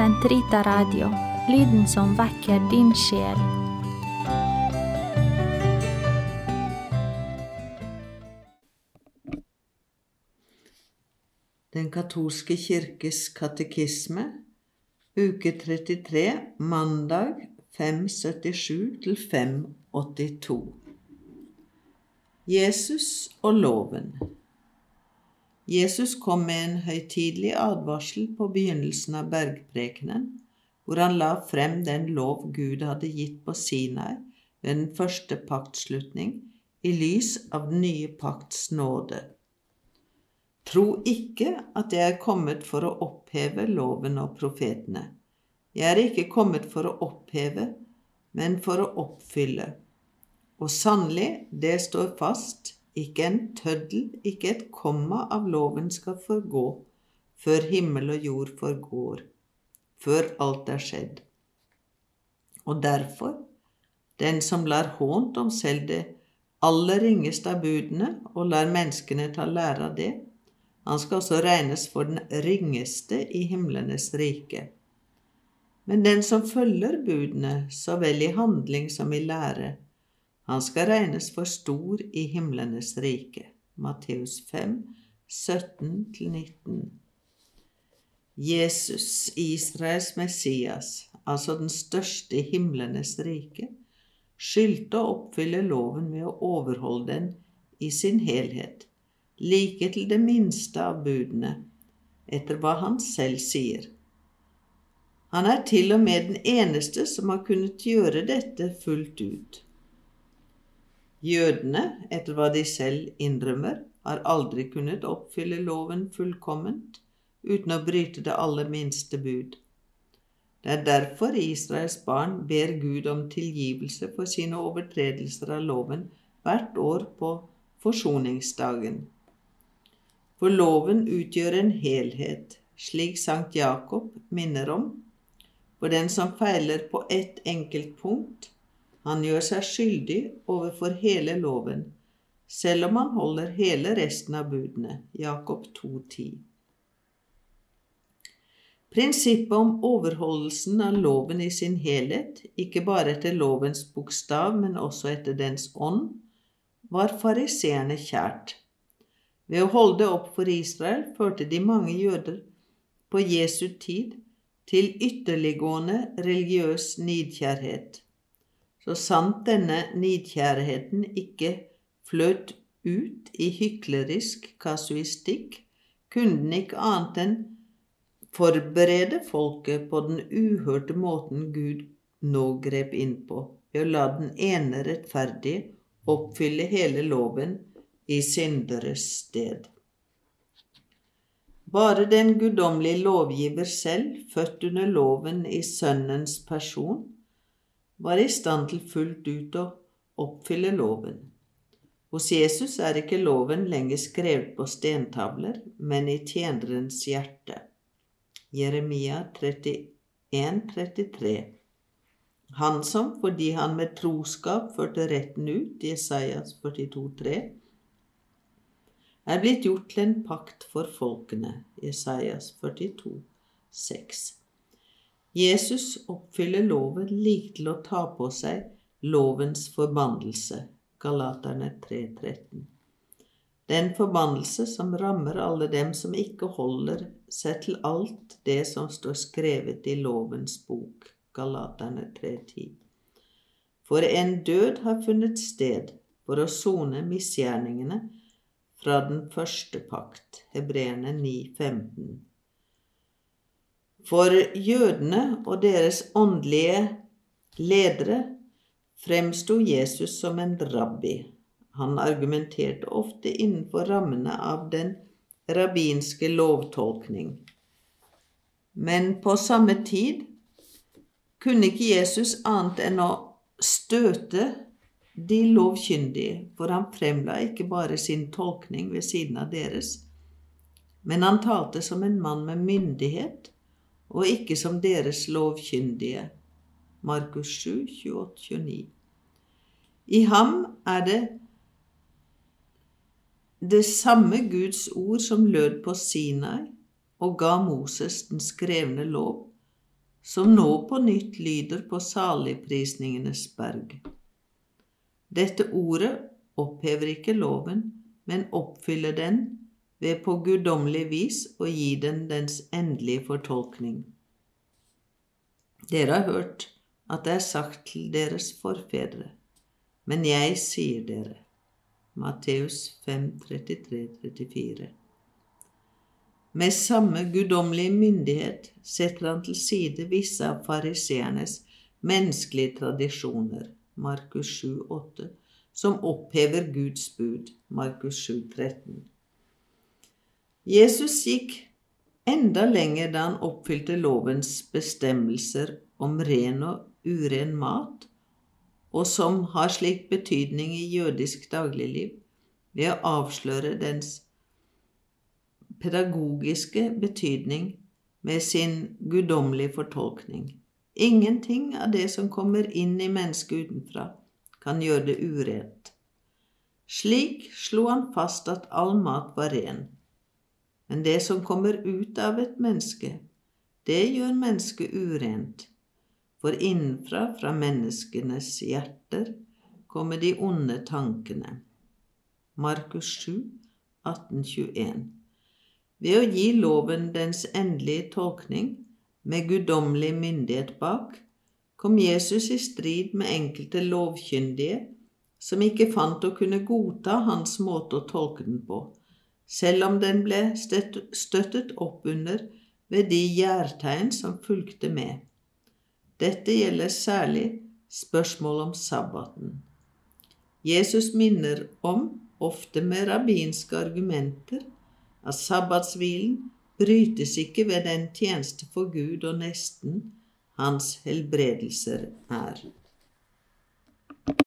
Sentrita Radio, lyden som vekker din sjel. Den katolske kirkes katekisme, uke 33, mandag 577 til 582. Jesus og loven. Jesus kom med en høytidelig advarsel på begynnelsen av bergprekenen, hvor han la frem den lov Gud hadde gitt på Sinai ved den første paktslutning, i lys av den nye pakts nåde. Tro ikke at jeg er kommet for å oppheve loven og profetene. Jeg er ikke kommet for å oppheve, men for å oppfylle. Og sannelig, det står fast, ikke en tøddel, ikke et komma av loven skal forgå, før himmel og jord forgår, før alt er skjedd. Og derfor, den som lar hånt om selv det aller ringeste av budene, og lar menneskene ta lære av det, han skal også regnes for den ringeste i himlenes rike. Men den som følger budene, så vel i handling som i lære, han skal regnes for stor i himlenes rike. Matteus 5, 17-19. Jesus, Israels Messias, altså den største i himlenes rike, skyldte å oppfylle loven ved å overholde den i sin helhet, like til det minste av budene, etter hva han selv sier. Han er til og med den eneste som har kunnet gjøre dette fullt ut. Jødene, etter hva de selv innrømmer, har aldri kunnet oppfylle loven fullkomment uten å bryte det aller minste bud. Det er derfor Israels barn ber Gud om tilgivelse for sine overtredelser av loven hvert år på forsoningsdagen. For loven utgjør en helhet, slik Sankt Jakob minner om. For den som feiler på ett enkelt punkt, han gjør seg skyldig overfor hele loven, selv om han holder hele resten av budene. Jakob 2,10. Prinsippet om overholdelsen av loven i sin helhet, ikke bare etter lovens bokstav, men også etter dens ånd, var fariseerne kjært. Ved å holde det opp for Israel førte de mange jøder på Jesu tid til ytterliggående religiøs nidkjærhet så sant denne nidkjærheten ikke fløt ut i hyklerisk kasuistikk, kunne den ikke annet enn forberede folket på den uhørte måten Gud nå grep inn på, ved å la den ene rettferdige oppfylle hele loven i synderes sted. Bare den guddommelige lovgiver selv, født under loven i Sønnens person, var i stand til fullt ut å oppfylle loven. Hos Jesus er ikke loven lenger skrevet på stentavler, men i tjenerens hjerte. Jeremia 31, 33. Han som, fordi han med troskap førte retten ut, Jesajas 42, 3, er blitt gjort til en pakt for folkene, Jesajas 42, 6. Jesus oppfyller loven like til å ta på seg lovens forbannelse. Galaterne 3.13. Den forbannelse som rammer alle dem som ikke holder seg til alt det som står skrevet i lovens bok. Galaterne 3.10. For en død har funnet sted for å sone misgjerningene fra den første pakt. Hebreerne 9.15. For jødene og deres åndelige ledere fremsto Jesus som en rabbi. Han argumenterte ofte innenfor rammene av den rabbinske lovtolkning. Men på samme tid kunne ikke Jesus annet enn å støte de lovkyndige, for han fremla ikke bare sin tolkning ved siden av deres, men han talte som en mann med myndighet og ikke som deres lovkyndige. Markus 7, 28, 29. I ham er det det samme Guds ord som lød på Sinai og ga Moses den skrevne lov, som nå på nytt lyder på saligprisningenes berg. Dette ordet opphever ikke loven, men oppfyller den ved på guddommelig vis å gi den dens endelige fortolkning. Dere har hørt at det er sagt til deres forfedre, men jeg sier dere. Matteus 5, 33-34. Med samme guddommelige myndighet setter han til side visse av fariseernes menneskelige tradisjoner, Markus 7, 8, som opphever Guds bud, Markus 7, 13. Jesus gikk enda lenger da han oppfylte lovens bestemmelser om ren og uren mat, og som har slik betydning i jødisk dagligliv, ved å avsløre dens pedagogiske betydning med sin guddommelige fortolkning. Ingenting av det som kommer inn i mennesket utenfra, kan gjøre det urent. Slik slo han fast at all mat var ren. Men det som kommer ut av et menneske, det gjør mennesket urent. For innenfra, fra menneskenes hjerter, kommer de onde tankene. Markus 7, 1821. Ved å gi loven dens endelige tolkning, med guddommelig myndighet bak, kom Jesus i strid med enkelte lovkyndige som ikke fant å kunne godta hans måte å tolke den på, selv om den ble støttet opp under ved de gjærtegn som fulgte med. Dette gjelder særlig spørsmål om sabbaten. Jesus minner om, ofte med rabbinske argumenter, at sabbatshvilen brytes ikke ved den tjeneste for Gud og nesten hans helbredelser er.